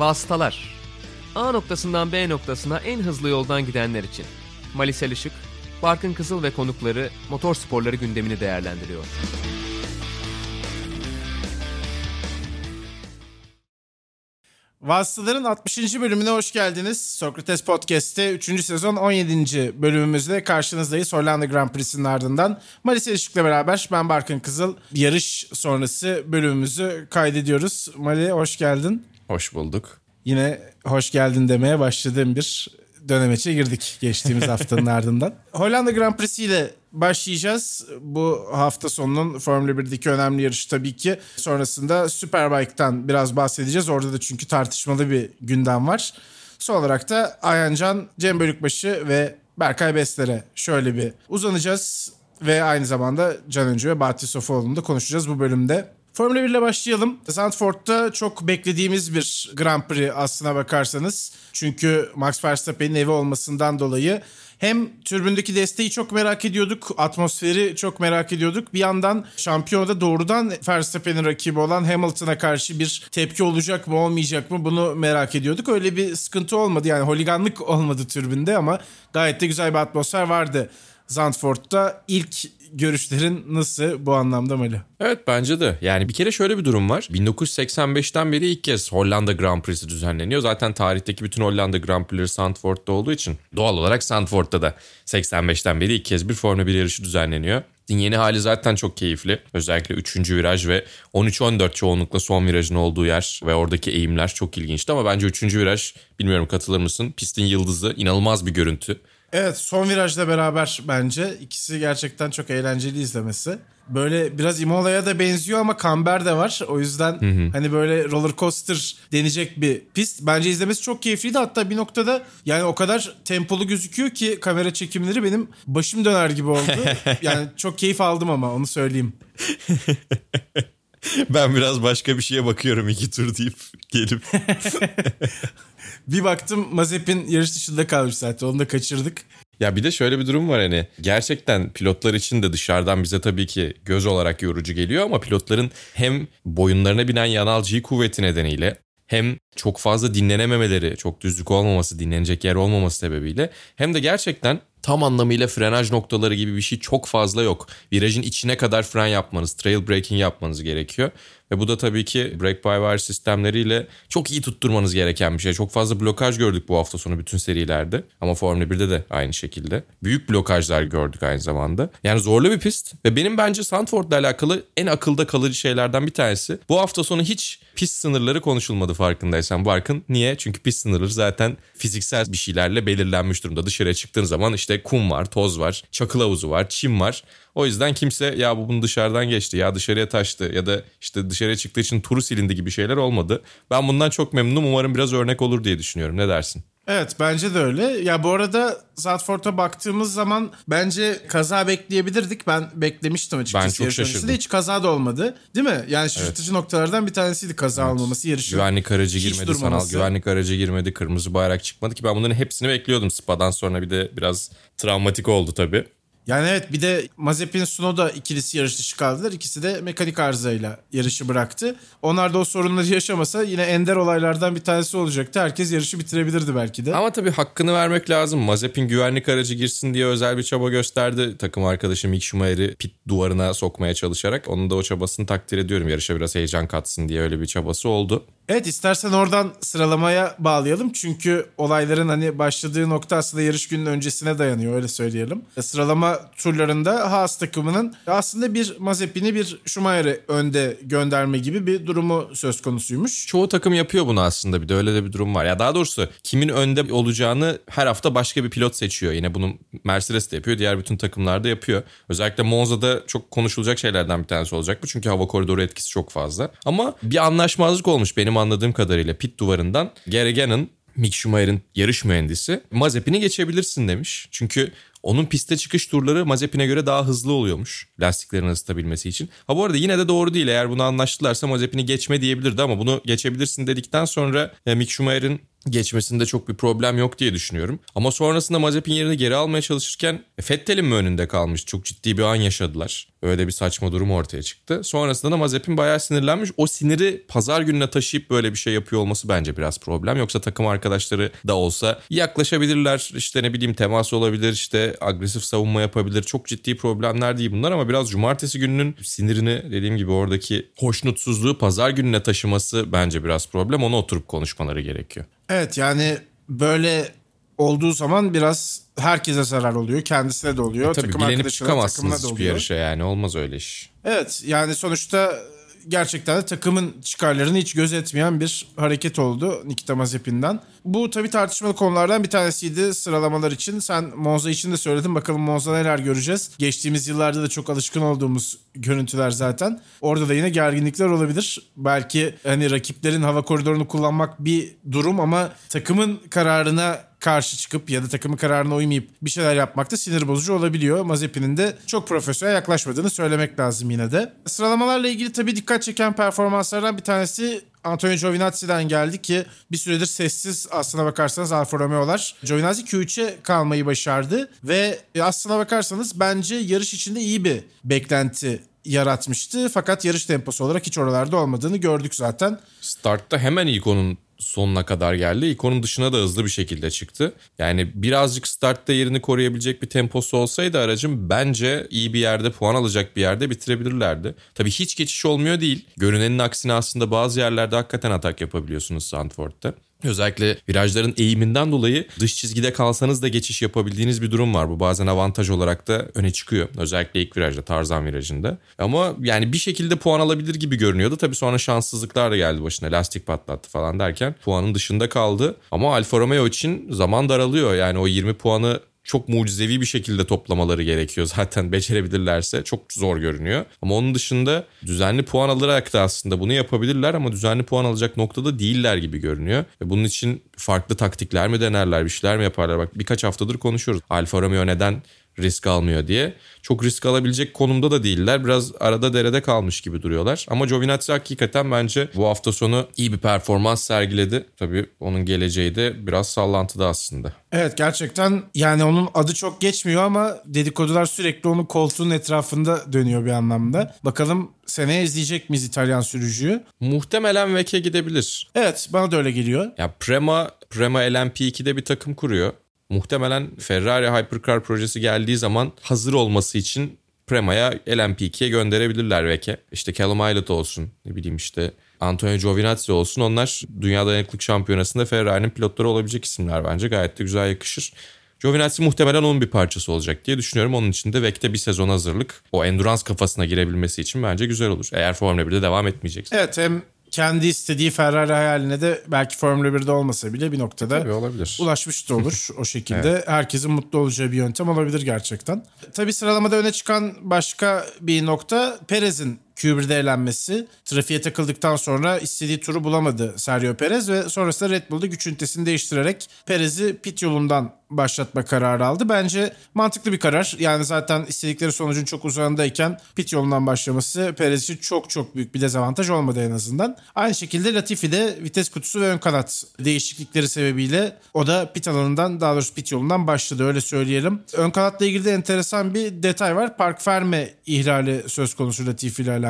Vasıtalar A noktasından B noktasına en hızlı yoldan gidenler için. Malisel Işık, Barkın Kızıl ve konukları motor sporları gündemini değerlendiriyor. Vasıtaların 60. bölümüne hoş geldiniz. Sokrates Podcast'te 3. sezon 17. bölümümüzde karşınızdayız. Hollanda Grand Prix'sinin ardından Malisel Işık'la beraber ben Barkın Kızıl yarış sonrası bölümümüzü kaydediyoruz. Mali hoş geldin. Hoş bulduk. Yine hoş geldin demeye başladığım bir dönemeçe girdik geçtiğimiz haftanın ardından. Hollanda Grand Prix'si ile başlayacağız. Bu hafta sonunun Formula 1'deki önemli yarışı tabii ki. Sonrasında Superbike'tan biraz bahsedeceğiz. Orada da çünkü tartışmalı bir gündem var. Son olarak da Ayhancan, Cem Bölükbaşı ve Berkay Besler'e şöyle bir uzanacağız. Ve aynı zamanda Can Öncü ve Bahattin Sofuoğlu'nu da konuşacağız bu bölümde. Formula 1 ile başlayalım. Zandvoort'ta çok beklediğimiz bir Grand Prix aslına bakarsanız. Çünkü Max Verstappen'in evi olmasından dolayı hem türbündeki desteği çok merak ediyorduk, atmosferi çok merak ediyorduk. Bir yandan şampiyonada doğrudan Verstappen'in rakibi olan Hamilton'a karşı bir tepki olacak mı olmayacak mı bunu merak ediyorduk. Öyle bir sıkıntı olmadı yani holiganlık olmadı türbünde ama gayet de güzel bir atmosfer vardı. Zandvoort'ta ilk görüşlerin nasıl bu anlamda Mali? Evet bence de. Yani bir kere şöyle bir durum var. 1985'ten beri ilk kez Hollanda Grand Prix'si düzenleniyor. Zaten tarihteki bütün Hollanda Grand Prix'leri Zandvoort'ta olduğu için doğal olarak Zandvoort'ta da 85'ten beri ilk kez bir Formula 1 yarışı düzenleniyor. Yeni hali zaten çok keyifli. Özellikle 3. viraj ve 13-14 çoğunlukla son virajın olduğu yer ve oradaki eğimler çok ilginçti ama bence 3. viraj bilmiyorum katılır mısın? Pistin yıldızı inanılmaz bir görüntü. Evet son virajla beraber bence ikisi gerçekten çok eğlenceli izlemesi. Böyle biraz Imola'ya da benziyor ama kamber de var. O yüzden hı hı. hani böyle roller coaster denecek bir pist. Bence izlemesi çok keyifliydi. Hatta bir noktada yani o kadar tempolu gözüküyor ki kamera çekimleri benim başım döner gibi oldu. yani çok keyif aldım ama onu söyleyeyim. ben biraz başka bir şeye bakıyorum iki tur deyip gelip. bir baktım Mazepin yarış dışında kalmış zaten onu da kaçırdık. Ya bir de şöyle bir durum var hani gerçekten pilotlar için de dışarıdan bize tabii ki göz olarak yorucu geliyor ama pilotların hem boyunlarına binen yanal G kuvveti nedeniyle hem çok fazla dinlenememeleri, çok düzlük olmaması, dinlenecek yer olmaması sebebiyle hem de gerçekten tam anlamıyla frenaj noktaları gibi bir şey çok fazla yok. Virajın içine kadar fren yapmanız, trail braking yapmanız gerekiyor. Ve bu da tabii ki brake by wire sistemleriyle çok iyi tutturmanız gereken bir şey. Çok fazla blokaj gördük bu hafta sonu bütün serilerde. Ama Formula 1'de de aynı şekilde. Büyük blokajlar gördük aynı zamanda. Yani zorlu bir pist. Ve benim bence Sandford'la alakalı en akılda kalıcı şeylerden bir tanesi. Bu hafta sonu hiç pist sınırları konuşulmadı farkındaysan Barkın. Niye? Çünkü pist sınırları zaten fiziksel bir şeylerle belirlenmiş durumda. Dışarıya çıktığın zaman işte kum var, toz var, çakıl havuzu var, çim var. O yüzden kimse ya bu bunu dışarıdan geçti ya dışarıya taştı ya da işte dışarıya çıktığı için turu silindi gibi şeyler olmadı. Ben bundan çok memnunum. Umarım biraz örnek olur diye düşünüyorum. Ne dersin? Evet bence de öyle. Ya bu arada Zandvoort'a baktığımız zaman bence kaza bekleyebilirdik. Ben beklemiştim açıkçası. Ben çok şaşırdım. Hiç kaza da olmadı. Değil mi? Yani şaşırtıcı evet. noktalardan bir tanesiydi kaza evet. olmaması yarışı. Güvenlik aracı girmedi durmaması. sanal. Güvenlik aracı girmedi. Kırmızı bayrak çıkmadı ki ben bunların hepsini bekliyordum. Spa'dan sonra bir de biraz travmatik oldu tabii. Yani evet bir de Mazepin Sunoda ikilisi yarış dışı kaldılar. İkisi de mekanik arızayla yarışı bıraktı. Onlar da o sorunları yaşamasa yine ender olaylardan bir tanesi olacaktı. Herkes yarışı bitirebilirdi belki de. Ama tabii hakkını vermek lazım. Mazepin güvenlik aracı girsin diye özel bir çaba gösterdi. Takım arkadaşı Mick Schumacher'i pit duvarına sokmaya çalışarak. Onun da o çabasını takdir ediyorum. Yarışa biraz heyecan katsın diye öyle bir çabası oldu. Evet istersen oradan sıralamaya bağlayalım. Çünkü olayların hani başladığı nokta aslında yarış gününün öncesine dayanıyor öyle söyleyelim. Sıralama turlarında Haas takımının aslında bir Mazepin'i bir Schumacher'i önde gönderme gibi bir durumu söz konusuymuş. Çoğu takım yapıyor bunu aslında bir de öyle de bir durum var. Ya daha doğrusu kimin önde olacağını her hafta başka bir pilot seçiyor. Yine bunu Mercedes de yapıyor, diğer bütün takımlar da yapıyor. Özellikle Monza'da çok konuşulacak şeylerden bir tanesi olacak bu. Çünkü hava koridoru etkisi çok fazla. Ama bir anlaşmazlık olmuş benim anladığım kadarıyla pit duvarından. Gerrigan'ın Mick Schumacher'in yarış mühendisi Mazepin'i geçebilirsin demiş. Çünkü onun piste çıkış turları Mazepin'e göre daha hızlı oluyormuş lastiklerin ısıtabilmesi için. Ha bu arada yine de doğru değil. Eğer bunu anlaştılarsa Mazepin'i geçme diyebilirdi ama bunu geçebilirsin dedikten sonra e, Mick Schumacher'in geçmesinde çok bir problem yok diye düşünüyorum. Ama sonrasında Mazepin yerini geri almaya çalışırken e, Vettel'in mi önünde kalmış? Çok ciddi bir an yaşadılar. Öyle bir saçma durum ortaya çıktı. Sonrasında da Mazepin bayağı sinirlenmiş. O siniri pazar gününe taşıyıp böyle bir şey yapıyor olması bence biraz problem. Yoksa takım arkadaşları da olsa yaklaşabilirler. İşte ne bileyim temas olabilir, işte agresif savunma yapabilir. Çok ciddi problemler değil bunlar ama biraz cumartesi gününün sinirini dediğim gibi oradaki hoşnutsuzluğu pazar gününe taşıması bence biraz problem. Onu oturup konuşmaları gerekiyor. Evet yani böyle olduğu zaman biraz herkese zarar oluyor. Kendisine de oluyor. E tabii takım bilenip çıkamazsınız da hiçbir yarışa yani olmaz öyle iş. Evet yani sonuçta gerçekten de takımın çıkarlarını hiç gözetmeyen bir hareket oldu Nikita Mazepin'den. Bu tabii tartışmalı konulardan bir tanesiydi sıralamalar için. Sen Monza için de söyledin. Bakalım Monza neler göreceğiz. Geçtiğimiz yıllarda da çok alışkın olduğumuz görüntüler zaten. Orada da yine gerginlikler olabilir. Belki hani rakiplerin hava koridorunu kullanmak bir durum ama takımın kararına karşı çıkıp ya da takımın kararına uymayıp bir şeyler yapmak da sinir bozucu olabiliyor. Mazepin'in de çok profesyonel yaklaşmadığını söylemek lazım yine de. Sıralamalarla ilgili tabii dikkat çeken performanslardan bir tanesi Antonio Giovinazzi'den geldi ki bir süredir sessiz aslına bakarsanız Alfa Romeo'lar. Giovinazzi Q3'e kalmayı başardı ve aslına bakarsanız bence yarış içinde iyi bir beklenti yaratmıştı. Fakat yarış temposu olarak hiç oralarda olmadığını gördük zaten. Startta hemen ilk onun sonuna kadar geldi. İlk onun dışına da hızlı bir şekilde çıktı. Yani birazcık startta yerini koruyabilecek bir temposu olsaydı aracım bence iyi bir yerde puan alacak bir yerde bitirebilirlerdi. Tabii hiç geçiş olmuyor değil. Görünenin aksine aslında bazı yerlerde hakikaten atak yapabiliyorsunuz Sandford'da. Özellikle virajların eğiminden dolayı dış çizgide kalsanız da geçiş yapabildiğiniz bir durum var. Bu bazen avantaj olarak da öne çıkıyor. Özellikle ilk virajda, Tarzan virajında. Ama yani bir şekilde puan alabilir gibi görünüyordu. Tabii sonra şanssızlıklar da geldi başına. Lastik patlattı falan derken puanın dışında kaldı. Ama Alfa Romeo için zaman daralıyor. Yani o 20 puanı çok mucizevi bir şekilde toplamaları gerekiyor. Zaten becerebilirlerse çok zor görünüyor. Ama onun dışında düzenli puan alarak da aslında bunu yapabilirler ama düzenli puan alacak noktada değiller gibi görünüyor. Ve bunun için farklı taktikler mi denerler, bir şeyler mi yaparlar? Bak birkaç haftadır konuşuyoruz. Alfa Romeo neden risk almıyor diye. Çok risk alabilecek konumda da değiller. Biraz arada derede kalmış gibi duruyorlar. Ama Giovinazzi hakikaten bence bu hafta sonu iyi bir performans sergiledi. Tabii onun geleceği de biraz sallantıda aslında. Evet gerçekten yani onun adı çok geçmiyor ama dedikodular sürekli onun koltuğunun etrafında dönüyor bir anlamda. Bakalım seneye izleyecek miyiz İtalyan sürücüyü? Muhtemelen Veke gidebilir. Evet bana da öyle geliyor. Ya Prema, Prema LMP2'de bir takım kuruyor. Muhtemelen Ferrari Hypercar projesi geldiği zaman hazır olması için Prema'ya LMP2'ye gönderebilirler Veke. İşte Callum Aylett olsun ne bileyim işte Antonio Giovinazzi olsun. Onlar Dünya Dayanıklık Şampiyonası'nda Ferrari'nin pilotları olabilecek isimler bence. Gayet de güzel yakışır. Giovinazzi muhtemelen onun bir parçası olacak diye düşünüyorum. Onun için de Vek'te bir sezon hazırlık. O endurance kafasına girebilmesi için bence güzel olur. Eğer Formula 1'de devam etmeyecekse. Evet hem kendi istediği Ferrari hayaline de belki Formula 1'de olmasa bile bir noktada Tabii olabilir. ulaşmış da olur o şekilde. Herkesin mutlu olacağı bir yöntem olabilir gerçekten. Tabii sıralamada öne çıkan başka bir nokta Perez'in Q1'de elenmesi. Trafiğe takıldıktan sonra istediği turu bulamadı Sergio Perez ve sonrasında Red Bull'da güç ünitesini değiştirerek Perez'i pit yolundan başlatma kararı aldı. Bence mantıklı bir karar. Yani zaten istedikleri sonucun çok uzağındayken pit yolundan başlaması Perez için çok çok büyük bir dezavantaj olmadı en azından. Aynı şekilde Latifi de vites kutusu ve ön kanat değişiklikleri sebebiyle o da pit alanından daha doğrusu pit yolundan başladı öyle söyleyelim. Ön kanatla ilgili de enteresan bir detay var. Park Ferme ihlali söz konusu Latifi ile alakalı.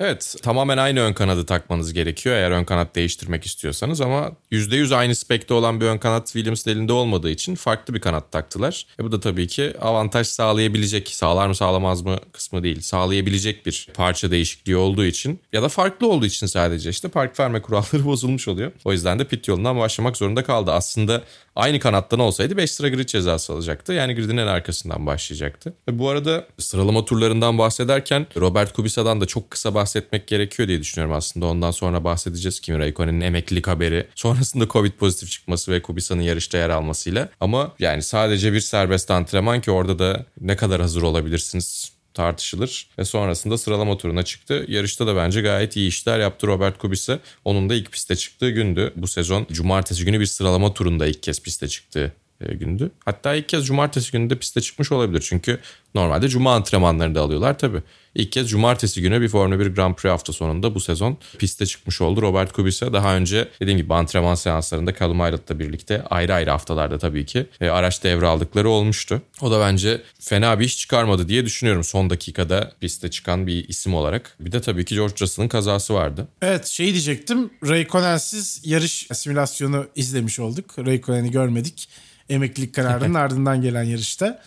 Evet tamamen aynı ön kanadı takmanız gerekiyor eğer ön kanat değiştirmek istiyorsanız ama %100 aynı spekte olan bir ön kanat Williams'ın elinde olmadığı için farklı bir kanat taktılar. E bu da tabii ki avantaj sağlayabilecek, sağlar mı sağlamaz mı kısmı değil, sağlayabilecek bir parça değişikliği olduğu için ya da farklı olduğu için sadece işte park verme kuralları bozulmuş oluyor. O yüzden de pit yolundan başlamak zorunda kaldı. Aslında aynı kanattan olsaydı 5 sıra grid cezası alacaktı. Yani gridin en arkasından başlayacaktı. Ve bu arada sıralama turlarından bahsederken Robert Kubica'dan da çok kısa bahsetmek gerekiyor diye düşünüyorum aslında. Ondan sonra bahsedeceğiz Kimi Raikkonen'in emeklilik haberi. Sonrasında Covid pozitif çıkması ve Kubica'nın yarışta yer almasıyla. Ama yani sadece bir serbest antrenman ki orada da ne kadar hazır olabilirsiniz tartışılır ve sonrasında sıralama turuna çıktı. Yarışta da bence gayet iyi işler yaptı Robert Kubica. Onun da ilk piste çıktığı gündü. Bu sezon cumartesi günü bir sıralama turunda ilk kez piste çıktığı e, gündü. Hatta ilk kez cumartesi günü de piste çıkmış olabilir. Çünkü normalde cuma antrenmanlarını da alıyorlar tabii. İlk kez cumartesi günü bir Formula 1 Grand Prix hafta sonunda bu sezon piste çıkmış oldu. Robert Kubica daha önce dediğim gibi antrenman seanslarında Callum Ayrath'la birlikte ayrı ayrı haftalarda tabii ki e, araç devraldıkları olmuştu. O da bence fena bir iş çıkarmadı diye düşünüyorum son dakikada piste çıkan bir isim olarak. Bir de tabii ki George Russell'ın kazası vardı. Evet şey diyecektim. Raikkonen'siz yarış simülasyonu izlemiş olduk. Raikkonen'i görmedik. Emeklilik kararının ardından gelen yarışta.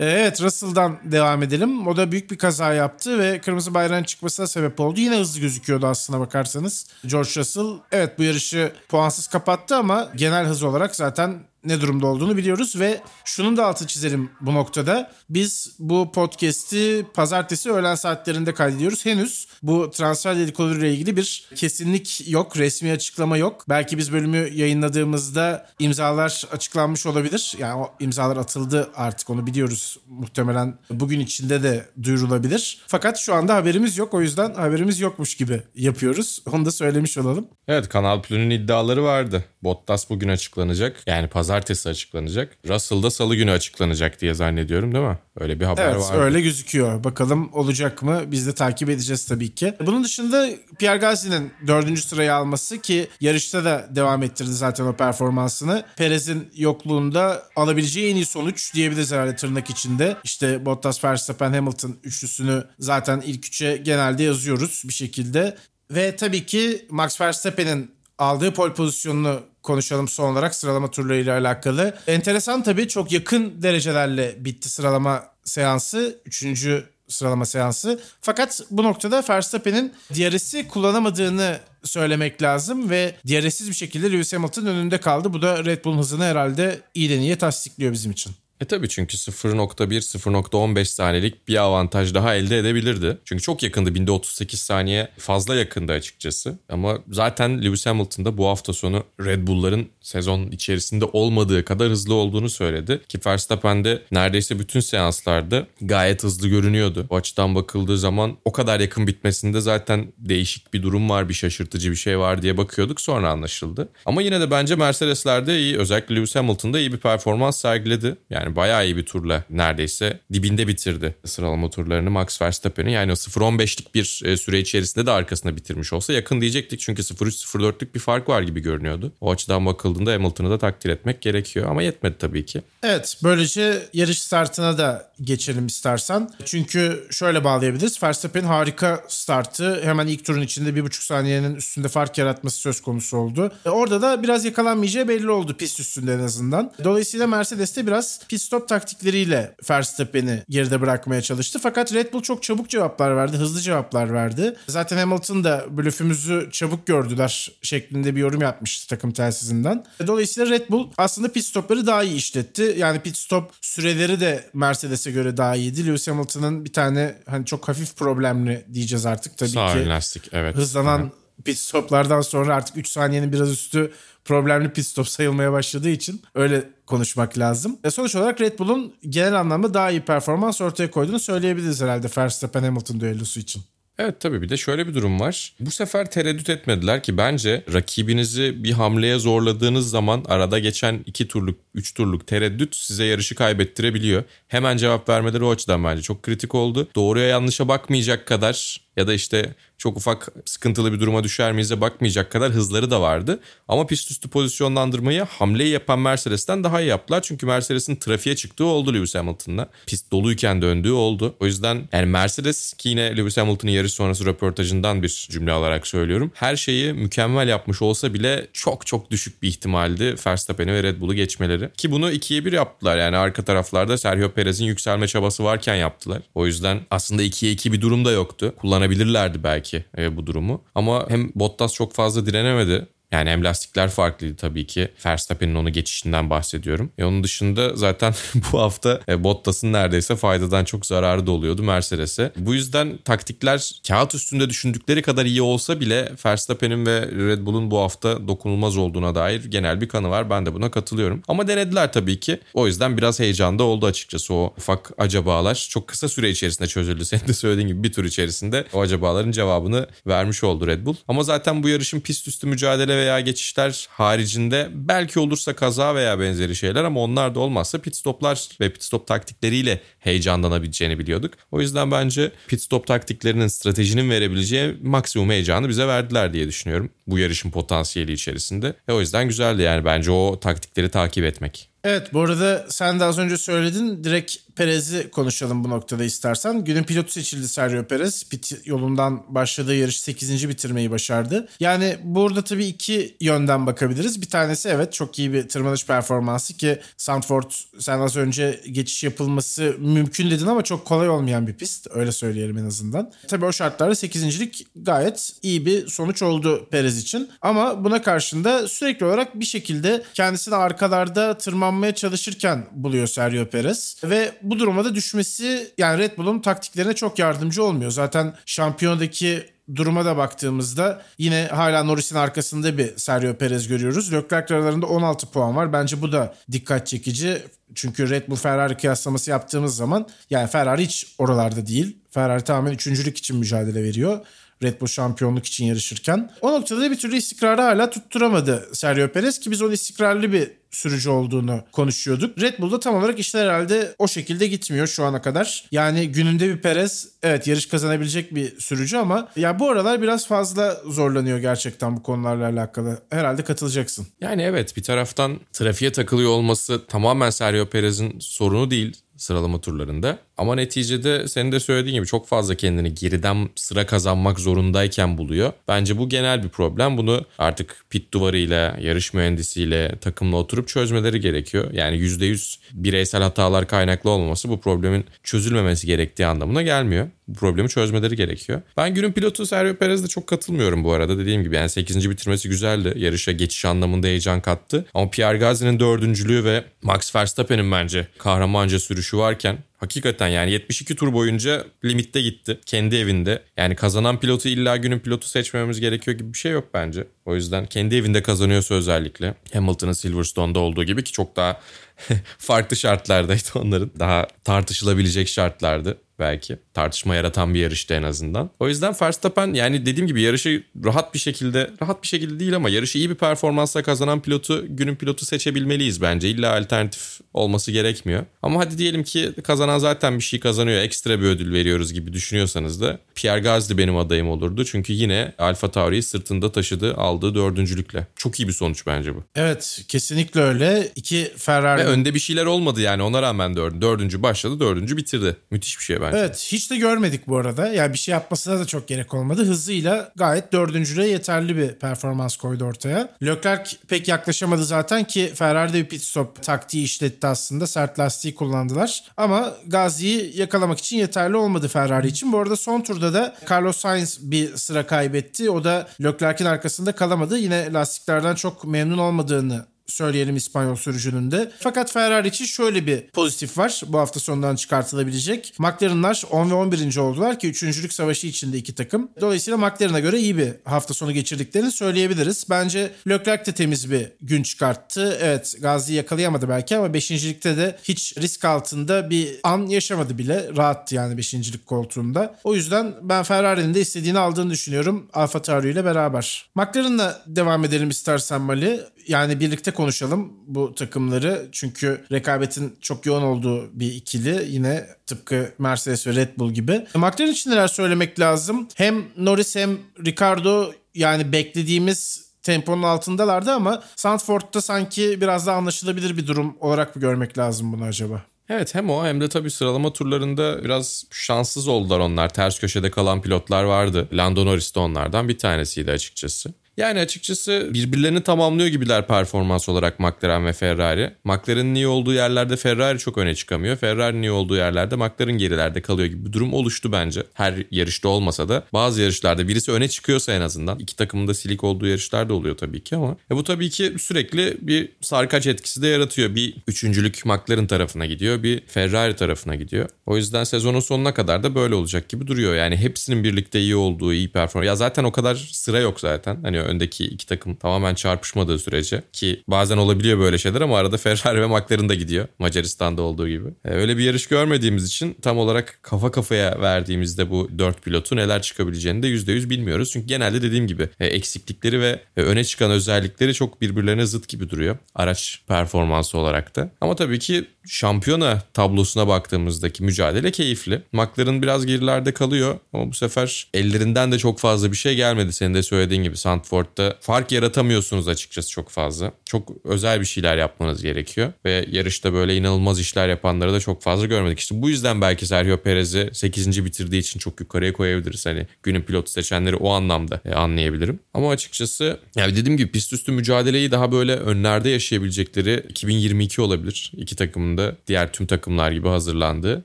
Ee, evet Russell'dan devam edelim. O da büyük bir kaza yaptı ve kırmızı bayrağın çıkmasına sebep oldu. Yine hızlı gözüküyordu aslına bakarsanız. George Russell evet bu yarışı puansız kapattı ama genel hız olarak zaten ne durumda olduğunu biliyoruz ve şunun da altı çizelim bu noktada. Biz bu podcast'i pazartesi öğlen saatlerinde kaydediyoruz. Henüz bu transfer dedikodu ile ilgili bir kesinlik yok, resmi açıklama yok. Belki biz bölümü yayınladığımızda imzalar açıklanmış olabilir. Yani o imzalar atıldı artık onu biliyoruz. Muhtemelen bugün içinde de duyurulabilir. Fakat şu anda haberimiz yok. O yüzden haberimiz yokmuş gibi yapıyoruz. Onu da söylemiş olalım. Evet Kanal Plus'un iddiaları vardı. Bottas bugün açıklanacak. Yani pazartesi açıklanacak. Russell da salı günü açıklanacak diye zannediyorum değil mi? Öyle bir haber evet, vardı. Evet öyle gözüküyor. Bakalım olacak mı? Biz de takip edeceğiz tabii ki. Bunun dışında Pierre Gasly'nin dördüncü sırayı alması ki yarışta da devam ettirdi zaten o performansını. Perez'in yokluğunda alabileceği en iyi sonuç diyebiliriz herhalde tırnak içinde. İşte Bottas, Verstappen, Hamilton üçlüsünü zaten ilk üçe genelde yazıyoruz bir şekilde. Ve tabii ki Max Verstappen'in aldığı pol pozisyonunu konuşalım son olarak sıralama turlarıyla alakalı. Enteresan tabii çok yakın derecelerle bitti sıralama seansı. Üçüncü sıralama seansı. Fakat bu noktada Verstappen'in DRS'i kullanamadığını söylemek lazım ve DRS'siz bir şekilde Lewis Hamilton önünde kaldı. Bu da Red Bull'un hızını herhalde iyiden iyiye tasdikliyor bizim için. E tabii çünkü 0.1-0.15 saniyelik bir avantaj daha elde edebilirdi. Çünkü çok yakındı. Binde 38 saniye fazla yakındı açıkçası. Ama zaten Lewis Hamilton da bu hafta sonu Red Bull'ların sezon içerisinde olmadığı kadar hızlı olduğunu söyledi. Ki Verstappen de neredeyse bütün seanslarda gayet hızlı görünüyordu. O açıdan bakıldığı zaman o kadar yakın bitmesinde zaten değişik bir durum var, bir şaşırtıcı bir şey var diye bakıyorduk. Sonra anlaşıldı. Ama yine de bence Mercedes'lerde iyi. Özellikle Lewis Hamilton'da iyi bir performans sergiledi. Yani bayağı iyi bir turla neredeyse dibinde bitirdi sıralama turlarını Max Verstappen'in. Yani o 0-15'lik bir e, süre içerisinde de arkasında bitirmiş olsa yakın diyecektik. Çünkü 0-3-0-4'lük bir fark var gibi görünüyordu. O açıdan bakıldığında Hamilton'ı da takdir etmek gerekiyor ama yetmedi tabii ki. Evet böylece yarış startına da geçelim istersen. Çünkü şöyle bağlayabiliriz. Verstappen harika startı. Hemen ilk turun içinde bir buçuk saniyenin üstünde fark yaratması söz konusu oldu. E, orada da biraz yakalanmayacağı belli oldu pist üstünde en azından. Dolayısıyla Mercedes'te biraz pit stop taktikleriyle Verstappen'i geride bırakmaya çalıştı. Fakat Red Bull çok çabuk cevaplar verdi. Hızlı cevaplar verdi. Zaten Hamilton da blöfümüzü çabuk gördüler şeklinde bir yorum yapmıştı takım telsizinden. Dolayısıyla Red Bull aslında pit stopları daha iyi işletti. Yani pit stop süreleri de Mercedes'e göre daha iyiydi. Lewis Hamilton'ın bir tane hani çok hafif problemli diyeceğiz artık tabii Sağ ki. lastik evet. Hızlanan Hı. Pit stoplardan sonra artık 3 saniyenin biraz üstü problemli pit stop sayılmaya başladığı için öyle konuşmak lazım. E sonuç olarak Red Bull'un genel anlamda daha iyi performans ortaya koyduğunu söyleyebiliriz herhalde Verstappen Hamilton düellosu için. Evet tabii bir de şöyle bir durum var. Bu sefer tereddüt etmediler ki bence rakibinizi bir hamleye zorladığınız zaman arada geçen iki turluk, üç turluk tereddüt size yarışı kaybettirebiliyor. Hemen cevap vermeleri o açıdan bence çok kritik oldu. Doğruya yanlışa bakmayacak kadar ya da işte çok ufak sıkıntılı bir duruma düşer miyiz bakmayacak kadar hızları da vardı. Ama pist üstü pozisyonlandırmayı hamleyi yapan Mercedes'ten daha iyi yaptılar. Çünkü Mercedes'in trafiğe çıktığı oldu Lewis Hamilton'la. Pist doluyken döndüğü oldu. O yüzden yani Mercedes ki yine Lewis Hamilton'ın yarış sonrası röportajından bir cümle alarak söylüyorum. Her şeyi mükemmel yapmış olsa bile çok çok düşük bir ihtimaldi Verstappen'i ve Red Bull'u geçmeleri. Ki bunu ikiye bir yaptılar. Yani arka taraflarda Sergio Perez'in yükselme çabası varken yaptılar. O yüzden aslında ikiye iki bir durum da yoktu. Kullanabilirlerdi belki e, bu durumu. Ama hem Bottas çok fazla direnemedi yani hem lastikler farklıydı tabii ki. Verstappen'in onu geçişinden bahsediyorum. E onun dışında zaten bu hafta e, Bottas'ın neredeyse faydadan çok zararı da oluyordu Mercedes'e. Bu yüzden taktikler kağıt üstünde düşündükleri kadar iyi olsa bile Verstappen'in ve Red Bull'un bu hafta dokunulmaz olduğuna dair genel bir kanı var. Ben de buna katılıyorum. Ama denediler tabii ki. O yüzden biraz heyecanda oldu açıkçası o ufak acabalar. Çok kısa süre içerisinde çözüldü. Senin de söylediğin gibi bir tur içerisinde o acabaların cevabını vermiş oldu Red Bull. Ama zaten bu yarışın pist üstü mücadele veya geçişler haricinde belki olursa kaza veya benzeri şeyler ama onlar da olmazsa pit stoplar ve pit stop taktikleriyle heyecanlanabileceğini biliyorduk. O yüzden bence pit stop taktiklerinin stratejinin verebileceği maksimum heyecanı bize verdiler diye düşünüyorum. Bu yarışın potansiyeli içerisinde. E o yüzden güzeldi yani bence o taktikleri takip etmek. Evet bu arada sen de az önce söyledin. Direkt Perez'i konuşalım bu noktada istersen. Günün pilotu seçildi Sergio Perez. Pit yolundan başladığı yarış 8. bitirmeyi başardı. Yani burada tabii iki yönden bakabiliriz. Bir tanesi evet çok iyi bir tırmanış performansı ki Sandford sen az önce geçiş yapılması mümkün dedin ama çok kolay olmayan bir pist. Öyle söyleyelim en azından. Tabii o şartlarda 8.lik gayet iyi bir sonuç oldu Perez için. Ama buna karşında sürekli olarak bir şekilde kendisini arkalarda tırmanmaya çalışırken buluyor Sergio Perez. Ve bu duruma da düşmesi yani Red Bull'un taktiklerine çok yardımcı olmuyor. Zaten şampiyondaki duruma da baktığımızda yine hala Norris'in arkasında bir Sergio Perez görüyoruz. Leclerc aralarında 16 puan var. Bence bu da dikkat çekici. Çünkü Red Bull Ferrari kıyaslaması yaptığımız zaman yani Ferrari hiç oralarda değil. Ferrari tamamen üçüncülük için mücadele veriyor. Red Bull şampiyonluk için yarışırken. O noktada bir türlü istikrarı hala tutturamadı Sergio Perez ki biz onun istikrarlı bir sürücü olduğunu konuşuyorduk. Red Bull'da tam olarak işler herhalde o şekilde gitmiyor şu ana kadar. Yani gününde bir Perez evet yarış kazanabilecek bir sürücü ama ya bu aralar biraz fazla zorlanıyor gerçekten bu konularla alakalı. Herhalde katılacaksın. Yani evet bir taraftan trafiğe takılıyor olması tamamen Sergio Perez'in sorunu değil sıralama turlarında. Ama neticede senin de söylediğin gibi çok fazla kendini geriden sıra kazanmak zorundayken buluyor. Bence bu genel bir problem. Bunu artık pit duvarıyla, yarış mühendisiyle, takımla oturup çözmeleri gerekiyor. Yani %100 bireysel hatalar kaynaklı olmaması bu problemin çözülmemesi gerektiği anlamına gelmiyor. Bu problemi çözmeleri gerekiyor. Ben günün pilotu Sergio Perez'de çok katılmıyorum bu arada. Dediğim gibi yani 8. bitirmesi güzeldi. Yarışa geçiş anlamında heyecan kattı. Ama Pierre Gasly'nin dördüncülüğü ve Max Verstappen'in bence kahramanca sürüşü varken Hakikaten yani 72 tur boyunca limitte gitti. Kendi evinde. Yani kazanan pilotu illa günün pilotu seçmememiz gerekiyor gibi bir şey yok bence. O yüzden kendi evinde kazanıyorsa özellikle. Hamilton'ın Silverstone'da olduğu gibi ki çok daha farklı şartlardaydı onların. Daha tartışılabilecek şartlardı belki. Tartışma yaratan bir yarıştı en azından. O yüzden Verstappen yani dediğim gibi yarışı rahat bir şekilde, rahat bir şekilde değil ama yarışı iyi bir performansla kazanan pilotu günün pilotu seçebilmeliyiz bence. İlla alternatif olması gerekmiyor. Ama hadi diyelim ki kazanan zaten bir şey kazanıyor, ekstra bir ödül veriyoruz gibi düşünüyorsanız da Pierre Gasly benim adayım olurdu. Çünkü yine Alfa Tauri'yi sırtında taşıdı, aldığı dördüncülükle. Çok iyi bir sonuç bence bu. Evet, kesinlikle öyle. İki Ferrari... Ve önde bir şeyler olmadı yani ona rağmen dördüncü. Başladı, dördüncü bitirdi. Müthiş bir şey bence. Evet, hiç de görmedik bu arada. Yani bir şey yapmasına da çok gerek olmadı. Hızıyla gayet dördüncülüğe yeterli bir performans koydu ortaya. Leclerc pek yaklaşamadı zaten ki Ferrari'de bir pit stop taktiği işletti aslında. Sert lastiği kullandılar. Ama Gazi'yi yakalamak için yeterli olmadı Ferrari için. Bu arada son turda da Carlos Sainz bir sıra kaybetti. O da Leclerc'in arkasında kalamadı. Yine lastiklerden çok memnun olmadığını söyleyelim İspanyol sürücünün de. Fakat Ferrari için şöyle bir pozitif var bu hafta sonundan çıkartılabilecek. McLaren'lar 10 ve 11. oldular ki 3. savaşı içinde iki takım. Dolayısıyla McLaren'a göre iyi bir hafta sonu geçirdiklerini söyleyebiliriz. Bence Leclerc de temiz bir gün çıkarttı. Evet Gazi'yi yakalayamadı belki ama 5.likte de hiç risk altında bir an yaşamadı bile. Rahattı yani 5.lik koltuğunda. O yüzden ben Ferrari'nin de istediğini aldığını düşünüyorum Alfa Tauri ile beraber. McLaren'la devam edelim istersen Mali. Yani birlikte konuşalım bu takımları. Çünkü rekabetin çok yoğun olduğu bir ikili. Yine tıpkı Mercedes ve Red Bull gibi. McLaren için neler söylemek lazım? Hem Norris hem Ricardo yani beklediğimiz temponun altındalardı ama Sandford'da sanki biraz daha anlaşılabilir bir durum olarak mı görmek lazım bunu acaba? Evet hem o hem de tabii sıralama turlarında biraz şanssız oldular onlar. Ters köşede kalan pilotlar vardı. Lando Norris de onlardan bir tanesiydi açıkçası. Yani açıkçası birbirlerini tamamlıyor gibiler performans olarak McLaren ve Ferrari. McLaren'in iyi olduğu yerlerde Ferrari çok öne çıkamıyor. Ferrari'nin iyi olduğu yerlerde McLaren gerilerde kalıyor gibi bir durum oluştu bence. Her yarışta olmasa da bazı yarışlarda birisi öne çıkıyorsa en azından iki takımın da silik olduğu yarışlar da oluyor tabii ki ama e bu tabii ki sürekli bir sarkaç etkisi de yaratıyor. Bir üçüncülük McLaren tarafına gidiyor, bir Ferrari tarafına gidiyor. O yüzden sezonun sonuna kadar da böyle olacak gibi duruyor. Yani hepsinin birlikte iyi olduğu, iyi performans. Ya zaten o kadar sıra yok zaten. Hani öndeki iki takım tamamen çarpışmadığı sürece ki bazen olabiliyor böyle şeyler ama arada Ferrari ve McLaren da gidiyor Macaristan'da olduğu gibi. E, öyle bir yarış görmediğimiz için tam olarak kafa kafaya verdiğimizde bu dört pilotu neler çıkabileceğini de %100 bilmiyoruz. Çünkü genelde dediğim gibi e, eksiklikleri ve e, öne çıkan özellikleri çok birbirlerine zıt gibi duruyor. Araç performansı olarak da. Ama tabii ki şampiyona tablosuna baktığımızdaki mücadele keyifli. McLaren biraz gerilerde kalıyor ama bu sefer ellerinden de çok fazla bir şey gelmedi. Senin de söylediğin gibi Sandford'da fark yaratamıyorsunuz açıkçası çok fazla. Çok özel bir şeyler yapmanız gerekiyor ve yarışta böyle inanılmaz işler yapanları da çok fazla görmedik. İşte bu yüzden belki Sergio Perez'i 8. bitirdiği için çok yukarıya koyabiliriz. Hani günün pilotu seçenleri o anlamda e, anlayabilirim. Ama açıkçası yani dediğim gibi pist üstü mücadeleyi daha böyle önlerde yaşayabilecekleri 2022 olabilir. İki takımın da diğer tüm takımlar gibi hazırlandığı.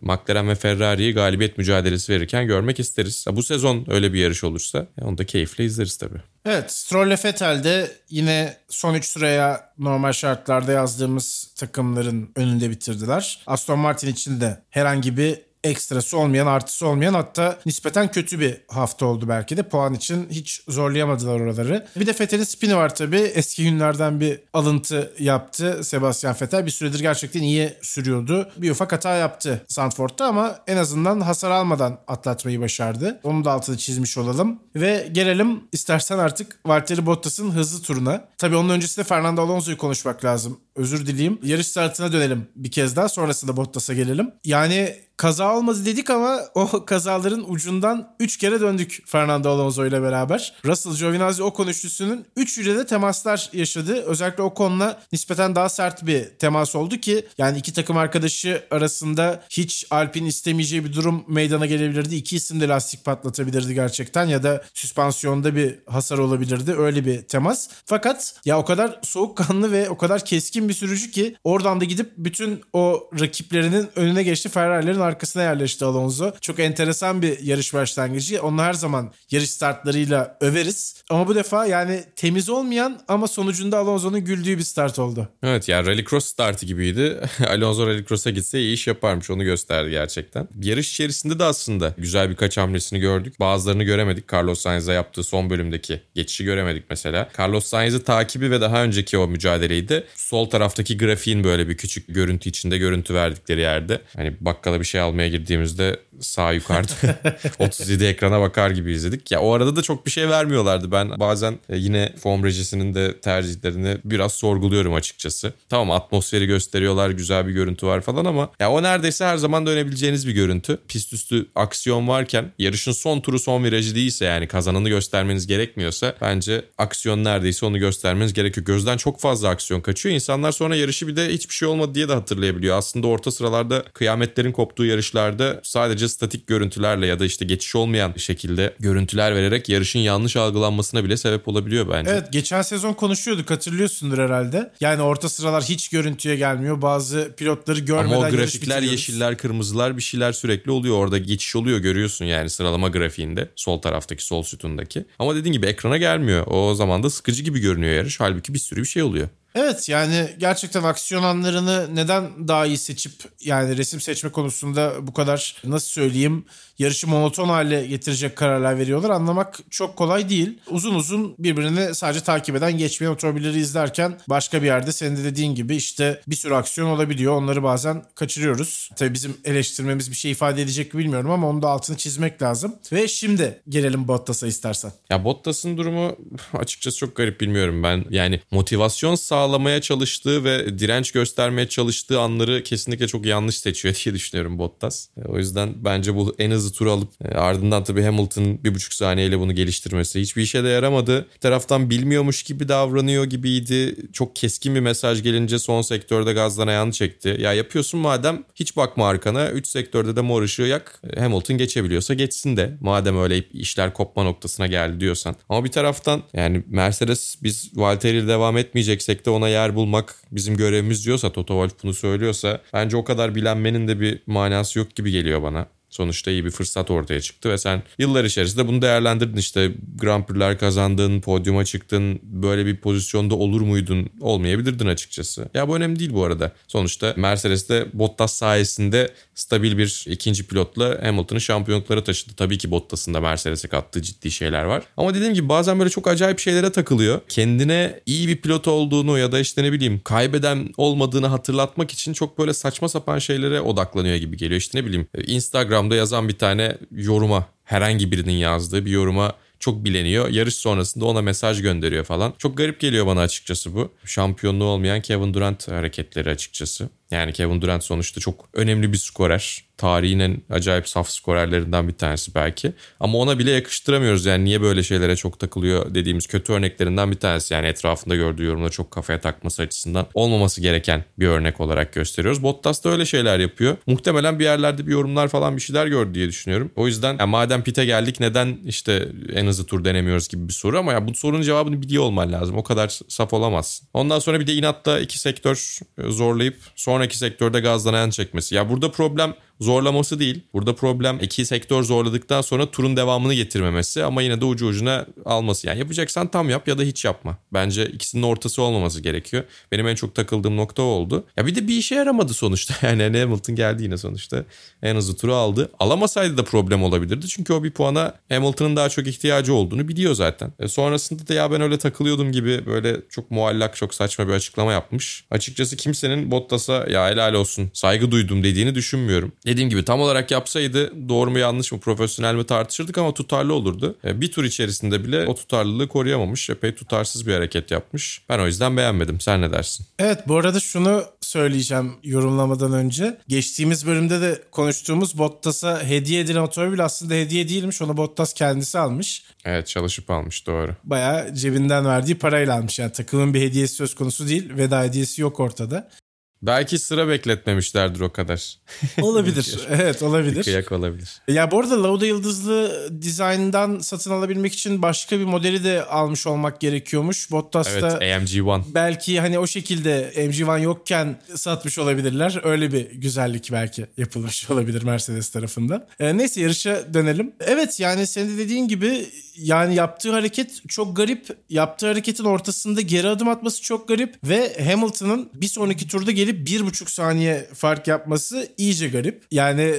McLaren ve Ferrari'yi galibiyet mücadelesi verirken görmek isteriz. Bu sezon öyle bir yarış olursa onu da keyifle izleriz tabii. Evet Stroll Vettel de yine son 3 sıraya normal şartlarda yazdığımız takımların önünde bitirdiler. Aston Martin için de herhangi bir ekstrası olmayan, artısı olmayan hatta nispeten kötü bir hafta oldu belki de. Puan için hiç zorlayamadılar oraları. Bir de Vettel'in spini var tabii. Eski günlerden bir alıntı yaptı Sebastian Vettel. Bir süredir gerçekten iyi sürüyordu. Bir ufak hata yaptı Sandford'da ama en azından hasar almadan atlatmayı başardı. Onun da altını çizmiş olalım. Ve gelelim istersen artık Valtteri Bottas'ın hızlı turuna. Tabii onun öncesinde Fernando Alonso'yu konuşmak lazım. Özür dileyim. Yarış startına dönelim bir kez daha. Sonrasında Bottas'a gelelim. Yani kaza olmadı dedik ama o kazaların ucundan 3 kere döndük Fernando Alonso ile beraber. Russell Giovinazzi o üçlüsünün 3 de temaslar yaşadı. Özellikle o konuda nispeten daha sert bir temas oldu ki yani iki takım arkadaşı arasında hiç Alpin istemeyeceği bir durum meydana gelebilirdi. İki isim de lastik patlatabilirdi gerçekten ya da süspansiyonda bir hasar olabilirdi. Öyle bir temas. Fakat ya o kadar soğukkanlı ve o kadar keskin bir sürücü ki oradan da gidip bütün o rakiplerinin önüne geçti. Ferrari'lerin arkasına yerleşti Alonso. Çok enteresan bir yarış başlangıcı. Onu her zaman yarış startlarıyla överiz. Ama bu defa yani temiz olmayan ama sonucunda Alonso'nun güldüğü bir start oldu. Evet yani rallycross startı gibiydi. Alonso rallycross'a gitse iyi iş yaparmış onu gösterdi gerçekten. Yarış içerisinde de aslında güzel birkaç hamlesini gördük. Bazılarını göremedik. Carlos Sainz'a yaptığı son bölümdeki geçişi göremedik mesela. Carlos Sainz'ı takibi ve daha önceki o mücadeleyi de sol taraftaki grafiğin böyle bir küçük görüntü içinde görüntü verdikleri yerde. Hani bakkala bir şey almaya girdiğimizde sağ yukarıda 37 ekrana bakar gibi izledik. Ya o arada da çok bir şey vermiyorlardı. Ben bazen e, yine form rejisinin de tercihlerini biraz sorguluyorum açıkçası. Tamam atmosferi gösteriyorlar, güzel bir görüntü var falan ama ya o neredeyse her zaman dönebileceğiniz bir görüntü. Pist üstü aksiyon varken yarışın son turu son virajı değilse yani kazananı göstermeniz gerekmiyorsa bence aksiyon neredeyse onu göstermeniz gerekiyor. Gözden çok fazla aksiyon kaçıyor. İnsanlar sonra yarışı bir de hiçbir şey olmadı diye de hatırlayabiliyor. Aslında orta sıralarda kıyametlerin koptuğu yarışlarda sadece statik görüntülerle ya da işte geçiş olmayan şekilde görüntüler vererek yarışın yanlış algılanmasına bile sebep olabiliyor bence. Evet geçen sezon konuşuyorduk hatırlıyorsundur herhalde. Yani orta sıralar hiç görüntüye gelmiyor. Bazı pilotları görmeden Ama o grafikler yeşiller kırmızılar bir şeyler sürekli oluyor. Orada geçiş oluyor görüyorsun yani sıralama grafiğinde. Sol taraftaki sol sütundaki. Ama dediğin gibi ekrana gelmiyor. O zaman da sıkıcı gibi görünüyor yarış. Halbuki bir sürü bir şey oluyor. Evet yani gerçekten aksiyon anlarını neden daha iyi seçip yani resim seçme konusunda bu kadar nasıl söyleyeyim yarışı monoton hale getirecek kararlar veriyorlar anlamak çok kolay değil. Uzun uzun birbirini sadece takip eden geçmeyen otomobilleri izlerken başka bir yerde senin de dediğin gibi işte bir sürü aksiyon olabiliyor. Onları bazen kaçırıyoruz. Tabii bizim eleştirmemiz bir şey ifade edecek mi bilmiyorum ama onu da altını çizmek lazım. Ve şimdi gelelim Bottas'a istersen. Ya Bottas'ın durumu açıkçası çok garip bilmiyorum ben. Yani motivasyon sağlamaya çalıştığı ve direnç göstermeye çalıştığı anları kesinlikle çok yanlış seçiyor diye düşünüyorum Bottas. O yüzden bence bu en hızlı turu alıp e, ardından tabii Hamilton bir buçuk saniyeyle bunu geliştirmesi hiçbir işe de yaramadı. Bir taraftan bilmiyormuş gibi davranıyor gibiydi. Çok keskin bir mesaj gelince son sektörde gazdan ayağını çekti. Ya yapıyorsun madem hiç bakma arkana. 3 sektörde de mor ışığı yak. E, Hamilton geçebiliyorsa geçsin de. Madem öyle işler kopma noktasına geldi diyorsan. Ama bir taraftan yani Mercedes biz Valtteri devam etmeyeceksek de ona yer bulmak bizim görevimiz diyorsa Toto Wolff bunu söylüyorsa bence o kadar bilenmenin de bir manası yok gibi geliyor bana. Sonuçta iyi bir fırsat ortaya çıktı ve sen yıllar içerisinde bunu değerlendirdin. İşte Grand Prix'ler kazandın, podyuma çıktın. Böyle bir pozisyonda olur muydun? Olmayabilirdin açıkçası. Ya bu önemli değil bu arada. Sonuçta Mercedes'te Bottas sayesinde stabil bir ikinci pilotla Hamilton'ı şampiyonluklara taşıdı. Tabii ki Bottas'ın da Mercedes'e kattığı ciddi şeyler var. Ama dediğim gibi bazen böyle çok acayip şeylere takılıyor. Kendine iyi bir pilot olduğunu ya da işte ne bileyim kaybeden olmadığını hatırlatmak için çok böyle saçma sapan şeylere odaklanıyor gibi geliyor. İşte ne bileyim Instagram'da yazan bir tane yoruma herhangi birinin yazdığı bir yoruma çok bileniyor. Yarış sonrasında ona mesaj gönderiyor falan. Çok garip geliyor bana açıkçası bu. Şampiyonluğu olmayan Kevin Durant hareketleri açıkçası. Yani Kevin Durant sonuçta çok önemli bir skorer. Tarihin en acayip saf skorerlerinden bir tanesi belki. Ama ona bile yakıştıramıyoruz. Yani niye böyle şeylere çok takılıyor dediğimiz kötü örneklerinden bir tanesi. Yani etrafında gördüğü yorumda çok kafaya takması açısından olmaması gereken bir örnek olarak gösteriyoruz. Bottas da öyle şeyler yapıyor. Muhtemelen bir yerlerde bir yorumlar falan bir şeyler gördü diye düşünüyorum. O yüzden yani madem pite geldik neden işte en hızlı tur denemiyoruz gibi bir soru ama ya bu sorunun cevabını biliyor olman lazım. O kadar saf olamaz. Ondan sonra bir de inatla iki sektör zorlayıp sonra sonraki sektörde gazlanan çekmesi. Ya burada problem zorlaması değil. Burada problem iki sektör zorladıktan sonra turun devamını getirmemesi ama yine de ucu ucuna alması. Yani yapacaksan tam yap ya da hiç yapma. Bence ikisinin ortası olmaması gerekiyor. Benim en çok takıldığım nokta oldu. Ya bir de bir işe yaramadı sonuçta. Yani Hamilton geldi yine sonuçta. En hızlı turu aldı. Alamasaydı da problem olabilirdi. Çünkü o bir puana Hamilton'ın daha çok ihtiyacı olduğunu biliyor zaten. E sonrasında da ya ben öyle takılıyordum gibi böyle çok muallak çok saçma bir açıklama yapmış. Açıkçası kimsenin Bottas'a ya helal olsun saygı duydum dediğini düşünmüyorum. Dediğim gibi tam olarak yapsaydı doğru mu yanlış mı profesyonel mi tartışırdık ama tutarlı olurdu. E, bir tur içerisinde bile o tutarlılığı koruyamamış. Epey tutarsız bir hareket yapmış. Ben o yüzden beğenmedim. Sen ne dersin? Evet bu arada şunu söyleyeceğim yorumlamadan önce. Geçtiğimiz bölümde de konuştuğumuz Bottas'a hediye edilen otomobil aslında hediye değilmiş. Onu Bottas kendisi almış. Evet çalışıp almış doğru. Bayağı cebinden verdiği parayla almış. Yani takımın bir hediyesi söz konusu değil. Veda hediyesi yok ortada. Belki sıra bekletmemişlerdir o kadar. Olabilir. evet olabilir. Bir kıyak olabilir. Ya bu arada Lauda Yıldızlı dizayndan satın alabilmek için başka bir modeli de almış olmak gerekiyormuş. Bottas'ta evet, AMG One. belki hani o şekilde AMG One yokken satmış olabilirler. Öyle bir güzellik belki yapılmış olabilir Mercedes tarafından. Ee, neyse yarışa dönelim. Evet yani senin de dediğin gibi yani yaptığı hareket çok garip. Yaptığı hareketin ortasında geri adım atması çok garip ve Hamilton'ın bir sonraki turda bir buçuk saniye fark yapması iyice garip. Yani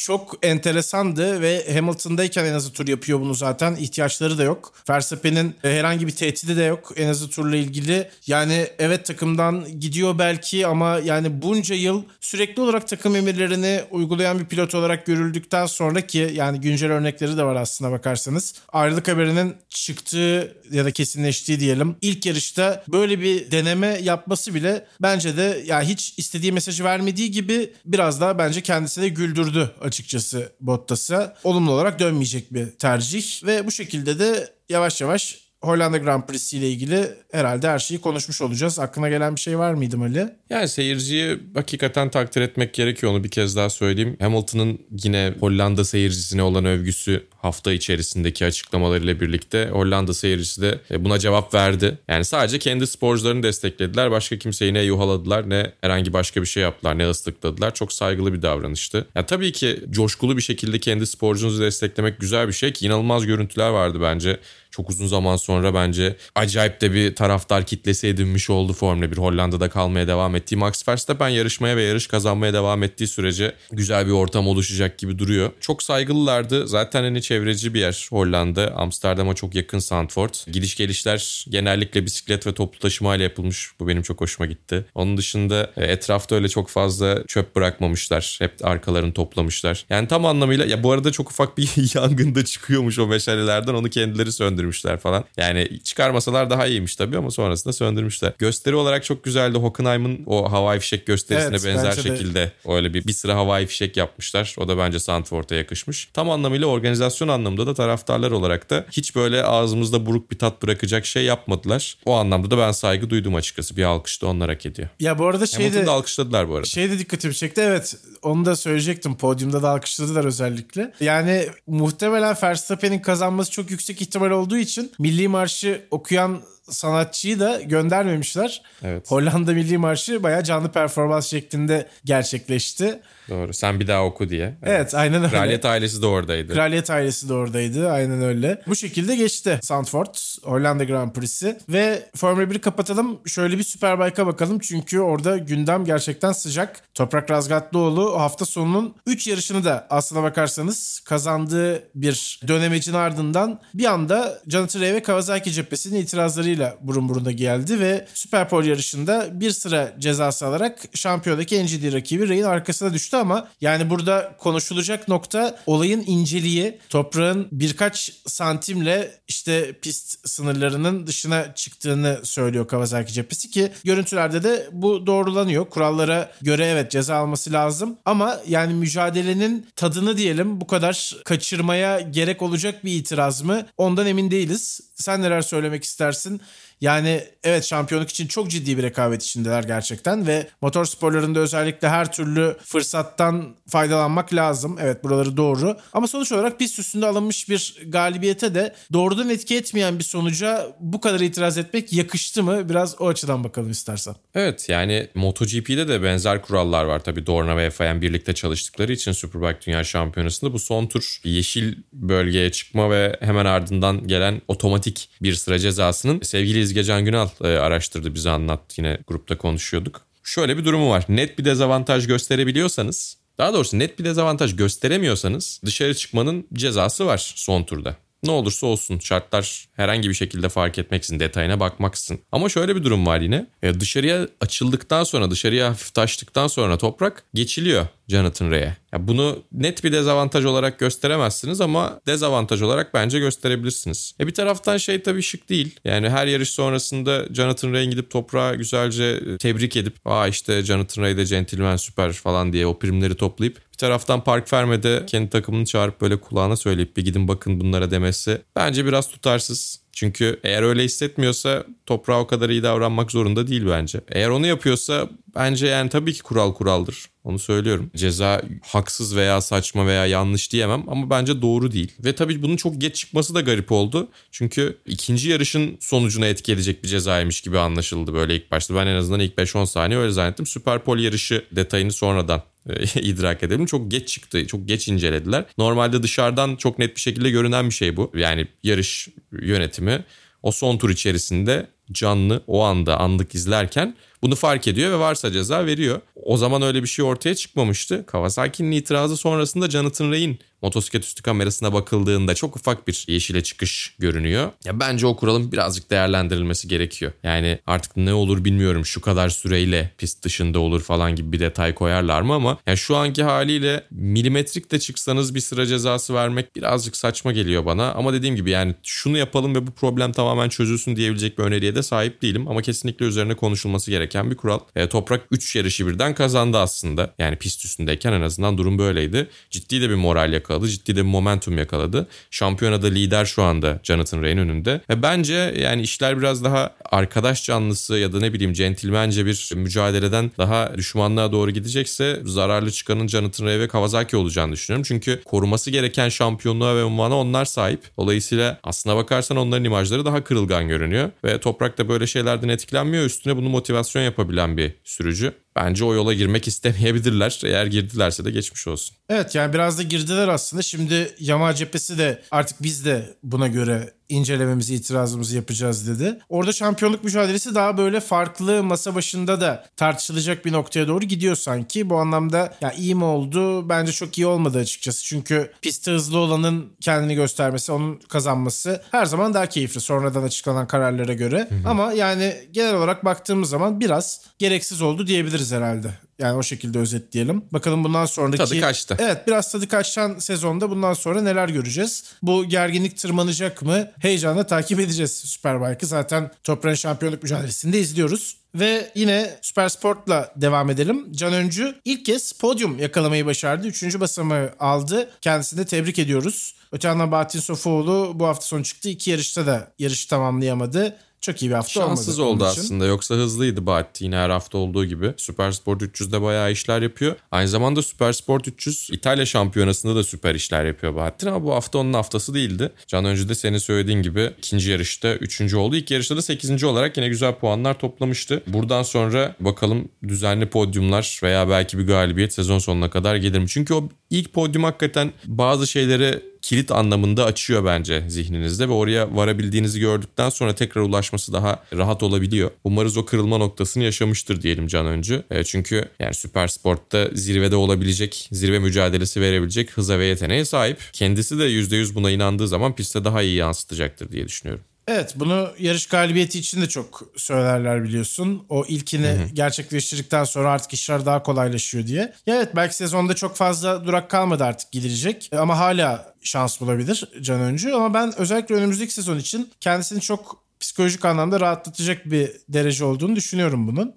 çok enteresandı ve Hamilton'dayken en azı tur yapıyor bunu zaten. ihtiyaçları da yok. Verstappen'in e, herhangi bir tehdidi de yok en azı turla ilgili. Yani evet takımdan gidiyor belki ama yani bunca yıl sürekli olarak takım emirlerini uygulayan bir pilot olarak görüldükten sonra ki yani güncel örnekleri de var aslına bakarsanız. Ayrılık haberinin çıktığı ya da kesinleştiği diyelim. ilk yarışta böyle bir deneme yapması bile bence de yani hiç istediği mesajı vermediği gibi biraz daha bence kendisine güldürdü açıkçası Bottas'a. Olumlu olarak dönmeyecek bir tercih ve bu şekilde de yavaş yavaş Hollanda Grand Prix'si ile ilgili herhalde her şeyi konuşmuş olacağız. Aklına gelen bir şey var mıydı Ali? Yani seyirciyi hakikaten takdir etmek gerekiyor onu bir kez daha söyleyeyim. Hamilton'ın yine Hollanda seyircisine olan övgüsü hafta içerisindeki açıklamalarıyla birlikte Hollanda seyircisi de e, buna cevap verdi. Yani sadece kendi sporcularını desteklediler. Başka kimseyi ne yuhaladılar ne herhangi başka bir şey yaptılar ne ıslıkladılar. Çok saygılı bir davranıştı. Yani tabii ki coşkulu bir şekilde kendi sporcunuzu desteklemek güzel bir şey ki inanılmaz görüntüler vardı bence çok uzun zaman sonra bence acayip de bir taraftar kitlesi edinmiş oldu Formula 1. Hollanda'da kalmaya devam ettiği Max Verstappen yarışmaya ve yarış kazanmaya devam ettiği sürece güzel bir ortam oluşacak gibi duruyor. Çok saygılılardı. Zaten hani çevreci bir yer Hollanda. Amsterdam'a çok yakın Sandford. Gidiş gelişler genellikle bisiklet ve toplu taşıma ile yapılmış. Bu benim çok hoşuma gitti. Onun dışında e, etrafta öyle çok fazla çöp bırakmamışlar. Hep arkalarını toplamışlar. Yani tam anlamıyla ya bu arada çok ufak bir yangın da çıkıyormuş o meşalelerden. Onu kendileri söndürmüşler falan. Yani çıkarmasalar daha iyiymiş tabii ama sonrasında söndürmüşler. Gösteri olarak çok güzeldi. Hockenheim'ın o havai fişek gösterisine evet, benzer şekilde de. öyle bir bir sıra havai fişek yapmışlar. O da bence Sandford'a yakışmış. Tam anlamıyla organizasyon anlamında da taraftarlar olarak da hiç böyle ağzımızda buruk bir tat bırakacak şey yapmadılar. O anlamda da ben saygı duydum açıkçası. Bir alkış da onlar hak ediyor. Ya bu arada şey de, alkışladılar bu arada. Şey de dikkatimi çekti evet. Onu da söyleyecektim. Podyumda da alkışladılar özellikle. Yani muhtemelen Verstappen'in kazanması çok yüksek ihtimal olduğu için milli marşı okuyan sanatçıyı da göndermemişler. Evet. Hollanda Milli Marşı bayağı canlı performans şeklinde gerçekleşti. Doğru. Sen bir daha oku diye. Evet, aynen öyle. Kraliyet ailesi de oradaydı. Kraliyet ailesi de oradaydı. Aynen öyle. Bu şekilde geçti Sandford Hollanda Grand Prix'si. Ve Formula 1'i kapatalım. Şöyle bir Superbike'a bakalım. Çünkü orada gündem gerçekten sıcak. Toprak Razgatlıoğlu hafta sonunun 3 yarışını da aslına bakarsanız kazandığı bir dönemecin ardından bir anda Jonathan Rea ve Kawasaki cephesinin itirazlarıyla burun buruna geldi ve Superpole yarışında bir sıra cezası alarak şampiyondaki NGD rakibi Ray'in arkasına düştü ama yani burada konuşulacak nokta olayın inceliği. Toprağın birkaç santimle işte pist sınırlarının dışına çıktığını söylüyor Kawasaki cephesi ki görüntülerde de bu doğrulanıyor. Kurallara göre evet ceza alması lazım ama yani mücadelenin tadını diyelim bu kadar kaçırmaya gerek olacak bir itiraz mı? Ondan emin değiliz. Sen neler söylemek istersin? Yani evet şampiyonluk için çok ciddi bir rekabet içindeler gerçekten ve motor sporlarında özellikle her türlü fırsattan faydalanmak lazım. Evet buraları doğru. Ama sonuç olarak pist üstünde alınmış bir galibiyete de doğrudan etki etmeyen bir sonuca bu kadar itiraz etmek yakıştı mı? Biraz o açıdan bakalım istersen. Evet yani MotoGP'de de benzer kurallar var. Tabii Dorna ve FIM birlikte çalıştıkları için Superbike Dünya Şampiyonası'nda bu son tur yeşil bölgeye çıkma ve hemen ardından gelen otomatik bir sıra cezasının sevgili İzge Can Günal e, araştırdı bize anlattı yine grupta konuşuyorduk. Şöyle bir durumu var. Net bir dezavantaj gösterebiliyorsanız daha doğrusu net bir dezavantaj gösteremiyorsanız dışarı çıkmanın cezası var son turda. Ne olursa olsun şartlar herhangi bir şekilde fark etmeksizin detayına bakmaksızın. Ama şöyle bir durum var yine. E, dışarıya açıldıktan sonra dışarıya hafif taştıktan sonra toprak geçiliyor Jonathan Ray'e. Ya bunu net bir dezavantaj olarak gösteremezsiniz ama dezavantaj olarak bence gösterebilirsiniz. E bir taraftan şey tabii şık değil. Yani her yarış sonrasında Jonathan Ray'in gidip toprağa güzelce tebrik edip aa işte Jonathan Ray de centilmen süper falan diye o primleri toplayıp taraftan Park Ferme'de kendi takımını çağırıp böyle kulağına söyleyip bir gidin bakın bunlara demesi bence biraz tutarsız. Çünkü eğer öyle hissetmiyorsa toprağa o kadar iyi davranmak zorunda değil bence. Eğer onu yapıyorsa bence yani tabii ki kural kuraldır. Onu söylüyorum. Ceza haksız veya saçma veya yanlış diyemem ama bence doğru değil. Ve tabii bunun çok geç çıkması da garip oldu. Çünkü ikinci yarışın sonucuna etki edecek bir cezaymış gibi anlaşıldı böyle ilk başta. Ben en azından ilk 5-10 saniye öyle zannettim. Superpol yarışı detayını sonradan idrak edelim. Çok geç çıktı. Çok geç incelediler. Normalde dışarıdan çok net bir şekilde görünen bir şey bu. Yani yarış yönetimi o son tur içerisinde canlı o anda anlık izlerken bunu fark ediyor ve varsa ceza veriyor. O zaman öyle bir şey ortaya çıkmamıştı. Kawasaki'nin itirazı sonrasında Jonathan Ray'in motosiklet üstü kamerasına bakıldığında çok ufak bir yeşile çıkış görünüyor. Ya bence o kuralın birazcık değerlendirilmesi gerekiyor. Yani artık ne olur bilmiyorum şu kadar süreyle pist dışında olur falan gibi bir detay koyarlar mı ama ya şu anki haliyle milimetrik de çıksanız bir sıra cezası vermek birazcık saçma geliyor bana. Ama dediğim gibi yani şunu yapalım ve bu problem tamamen çözülsün diyebilecek bir öneriye de sahip değilim. Ama kesinlikle üzerine konuşulması gereken bir kural. E, Toprak 3 yarışı birden kazandı aslında. Yani pist üstündeyken en azından durum böyleydi. Ciddi de bir moral yakaladı. Ciddi de bir momentum yakaladı. Şampiyonada lider şu anda Jonathan Ray'in önünde. Ve bence yani işler biraz daha arkadaş canlısı ya da ne bileyim centilmence bir mücadeleden daha düşmanlığa doğru gidecekse zararlı çıkanın Jonathan Ray ve Kawasaki olacağını düşünüyorum. Çünkü koruması gereken şampiyonluğa ve unvana onlar sahip. Dolayısıyla aslına bakarsan onların imajları daha kırılgan görünüyor. Ve Toprak da böyle şeylerden etkilenmiyor. Üstüne bunu motivasyon yapabilen bir sürücü. Bence o yola girmek istemeyebilirler. Eğer girdilerse de geçmiş olsun. Evet yani biraz da girdiler aslında. Şimdi Yamaha cephesi de artık biz de buna göre incelememizi, itirazımızı yapacağız dedi. Orada şampiyonluk mücadelesi daha böyle farklı masa başında da tartışılacak bir noktaya doğru gidiyor sanki. Bu anlamda ya iyi mi oldu? Bence çok iyi olmadı açıkçası. Çünkü pistte hızlı olanın kendini göstermesi, onun kazanması her zaman daha keyifli sonradan açıklanan kararlara göre. Hı hı. Ama yani genel olarak baktığımız zaman biraz gereksiz oldu diyebiliriz herhalde. Yani o şekilde özetleyelim. Bakalım bundan sonraki... Tadı kaçtı. Evet biraz tadı kaçtan sezonda bundan sonra neler göreceğiz? Bu gerginlik tırmanacak mı? Heyecanla takip edeceğiz Superbike'ı. Zaten Toprağın şampiyonluk mücadelesinde izliyoruz. Ve yine Süper Sport'la devam edelim. Can Öncü ilk kez podyum yakalamayı başardı. Üçüncü basamağı aldı. Kendisini de tebrik ediyoruz. Öte yandan Bahattin Sofuoğlu bu hafta sonu çıktı. İki yarışta da yarışı tamamlayamadı. Çok iyi bir hafta olmadı. Şanssız oldu onun için. aslında. Yoksa hızlıydı Bahattin yine her hafta olduğu gibi. Süper Sport 300'de bayağı işler yapıyor. Aynı zamanda Süper Sport 300 İtalya Şampiyonası'nda da süper işler yapıyor Bahattin ama bu hafta onun haftası değildi. Can önce de senin söylediğin gibi ikinci yarışta üçüncü oldu. İlk yarışta da sekizinci olarak yine güzel puanlar toplamıştı. Buradan sonra bakalım düzenli podyumlar veya belki bir galibiyet sezon sonuna kadar gelir mi? Çünkü o ilk podyum hakikaten bazı şeyleri kilit anlamında açıyor bence zihninizde ve oraya varabildiğinizi gördükten sonra tekrar ulaşması daha rahat olabiliyor. Umarız o kırılma noktasını yaşamıştır diyelim Can Öncü. E, çünkü yani süper sportta zirvede olabilecek, zirve mücadelesi verebilecek hıza ve yeteneğe sahip. Kendisi de %100 buna inandığı zaman pistte daha iyi yansıtacaktır diye düşünüyorum. Evet bunu yarış galibiyeti için de çok söylerler biliyorsun. O ilkini gerçekleştirdikten sonra artık işler daha kolaylaşıyor diye. Ya evet belki sezonda çok fazla durak kalmadı artık gidilecek. Ama hala şans bulabilir Can Öncü. Ama ben özellikle önümüzdeki sezon için kendisini çok psikolojik anlamda rahatlatacak bir derece olduğunu düşünüyorum bunun.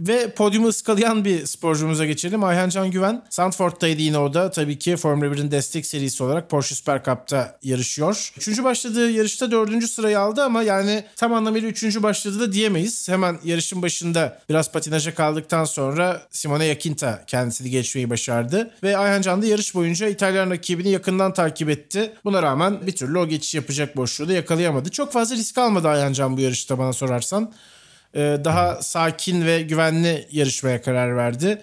Ve podyumu ıskalayan bir sporcumuza geçelim. Ayhan Can Güven. Sandford'daydı yine o da. Tabii ki Formula 1'in destek serisi olarak Porsche Super Cup'ta yarışıyor. Üçüncü başladığı yarışta dördüncü sırayı aldı ama yani tam anlamıyla üçüncü başladı da diyemeyiz. Hemen yarışın başında biraz patinaja kaldıktan sonra Simone Yakinta kendisini geçmeyi başardı. Ve Ayhan Can da yarış boyunca İtalyan rakibini yakından takip etti. Buna rağmen bir türlü o geçiş yapacak boşluğu da yakalayamadı. Çok fazla risk almadı Ayhan Can bu yarışta bana sorarsan daha sakin ve güvenli yarışmaya karar verdi.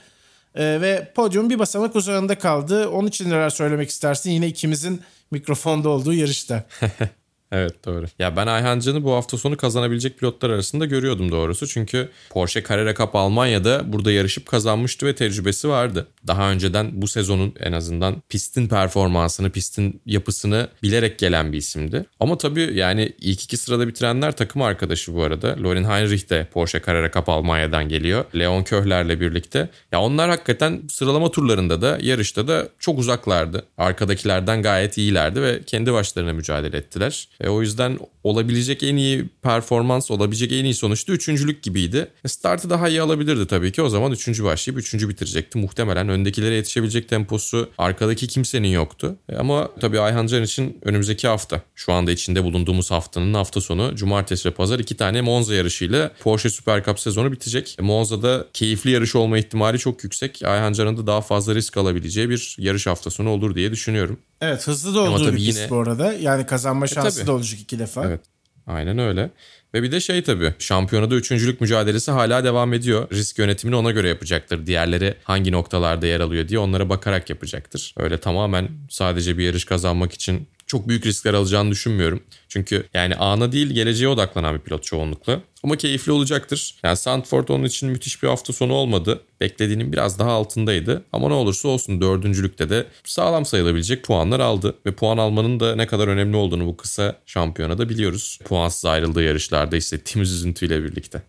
E, ve podyum bir basamak uzağında kaldı. Onun için neler söylemek istersin? Yine ikimizin mikrofonda olduğu yarışta. Evet doğru. Ya ben Ayhan Can'ı bu hafta sonu kazanabilecek pilotlar arasında görüyordum doğrusu. Çünkü Porsche Carrera Cup Almanya'da burada yarışıp kazanmıştı ve tecrübesi vardı. Daha önceden bu sezonun en azından pistin performansını, pistin yapısını bilerek gelen bir isimdi. Ama tabii yani ilk iki sırada bitirenler takım arkadaşı bu arada. Loren Heinrich de Porsche Carrera Cup Almanya'dan geliyor. Leon Köhler'le birlikte. Ya onlar hakikaten sıralama turlarında da yarışta da çok uzaklardı. Arkadakilerden gayet iyilerdi ve kendi başlarına mücadele ettiler. E, o yüzden olabilecek en iyi performans, olabilecek en iyi sonuçta üçüncülük gibiydi. E, startı daha iyi alabilirdi tabii ki. O zaman üçüncü başlayıp üçüncü bitirecekti. Muhtemelen öndekilere yetişebilecek temposu arkadaki kimsenin yoktu. E, ama tabii Ayhan Can için önümüzdeki hafta, şu anda içinde bulunduğumuz haftanın hafta sonu cumartesi ve pazar iki tane Monza yarışıyla Porsche Super Cup sezonu bitecek. E, Monza'da keyifli yarış olma ihtimali çok yüksek. Ayhan Can'ın da daha fazla risk alabileceği bir yarış hafta sonu olur diye düşünüyorum. Evet hızlı da olduğu bir yine- bu arada. Yani kazanma şansı tabii. Da olacak iki defa. Evet. Aynen öyle. Ve bir de şey tabii şampiyonada üçüncülük mücadelesi hala devam ediyor. Risk yönetimini ona göre yapacaktır. Diğerleri hangi noktalarda yer alıyor diye onlara bakarak yapacaktır. Öyle tamamen sadece bir yarış kazanmak için çok büyük riskler alacağını düşünmüyorum. Çünkü yani ana değil geleceğe odaklanan bir pilot çoğunlukla. Ama keyifli olacaktır. Yani Sandford onun için müthiş bir hafta sonu olmadı. Beklediğinin biraz daha altındaydı. Ama ne olursa olsun dördüncülükte de sağlam sayılabilecek puanlar aldı. Ve puan almanın da ne kadar önemli olduğunu bu kısa şampiyonada biliyoruz. Puansız ayrıldığı yarışlarda hissettiğimiz üzüntüyle birlikte.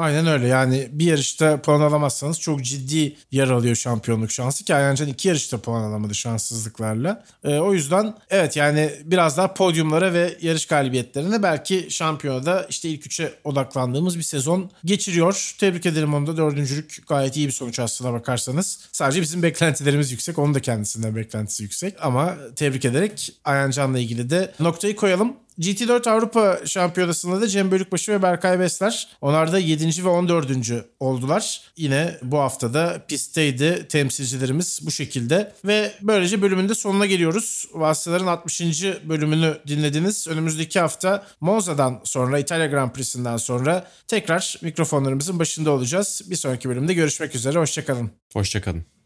Aynen öyle yani bir yarışta puan alamazsanız çok ciddi yer alıyor şampiyonluk şansı ki Ayhan Can iki yarışta puan alamadı şanssızlıklarla. Ee, o yüzden evet yani biraz daha podyumlara ve yarış galibiyetlerine belki şampiyonada işte ilk üçe odaklandığımız bir sezon geçiriyor. Tebrik ederim onu da dördüncülük gayet iyi bir sonuç aslına bakarsanız. Sadece bizim beklentilerimiz yüksek onun da kendisinden beklentisi yüksek ama tebrik ederek Ayhan Can'la ilgili de noktayı koyalım. GT4 Avrupa Şampiyonası'nda da Cem Bölükbaşı ve Berkay Besler. Onlar da 7. ve 14. oldular. Yine bu haftada pistteydi temsilcilerimiz bu şekilde. Ve böylece bölümün de sonuna geliyoruz. Vasıtaların 60. bölümünü dinlediniz. Önümüzdeki hafta Monza'dan sonra İtalya Grand Prix'sinden sonra tekrar mikrofonlarımızın başında olacağız. Bir sonraki bölümde görüşmek üzere. Hoşçakalın. Hoşçakalın.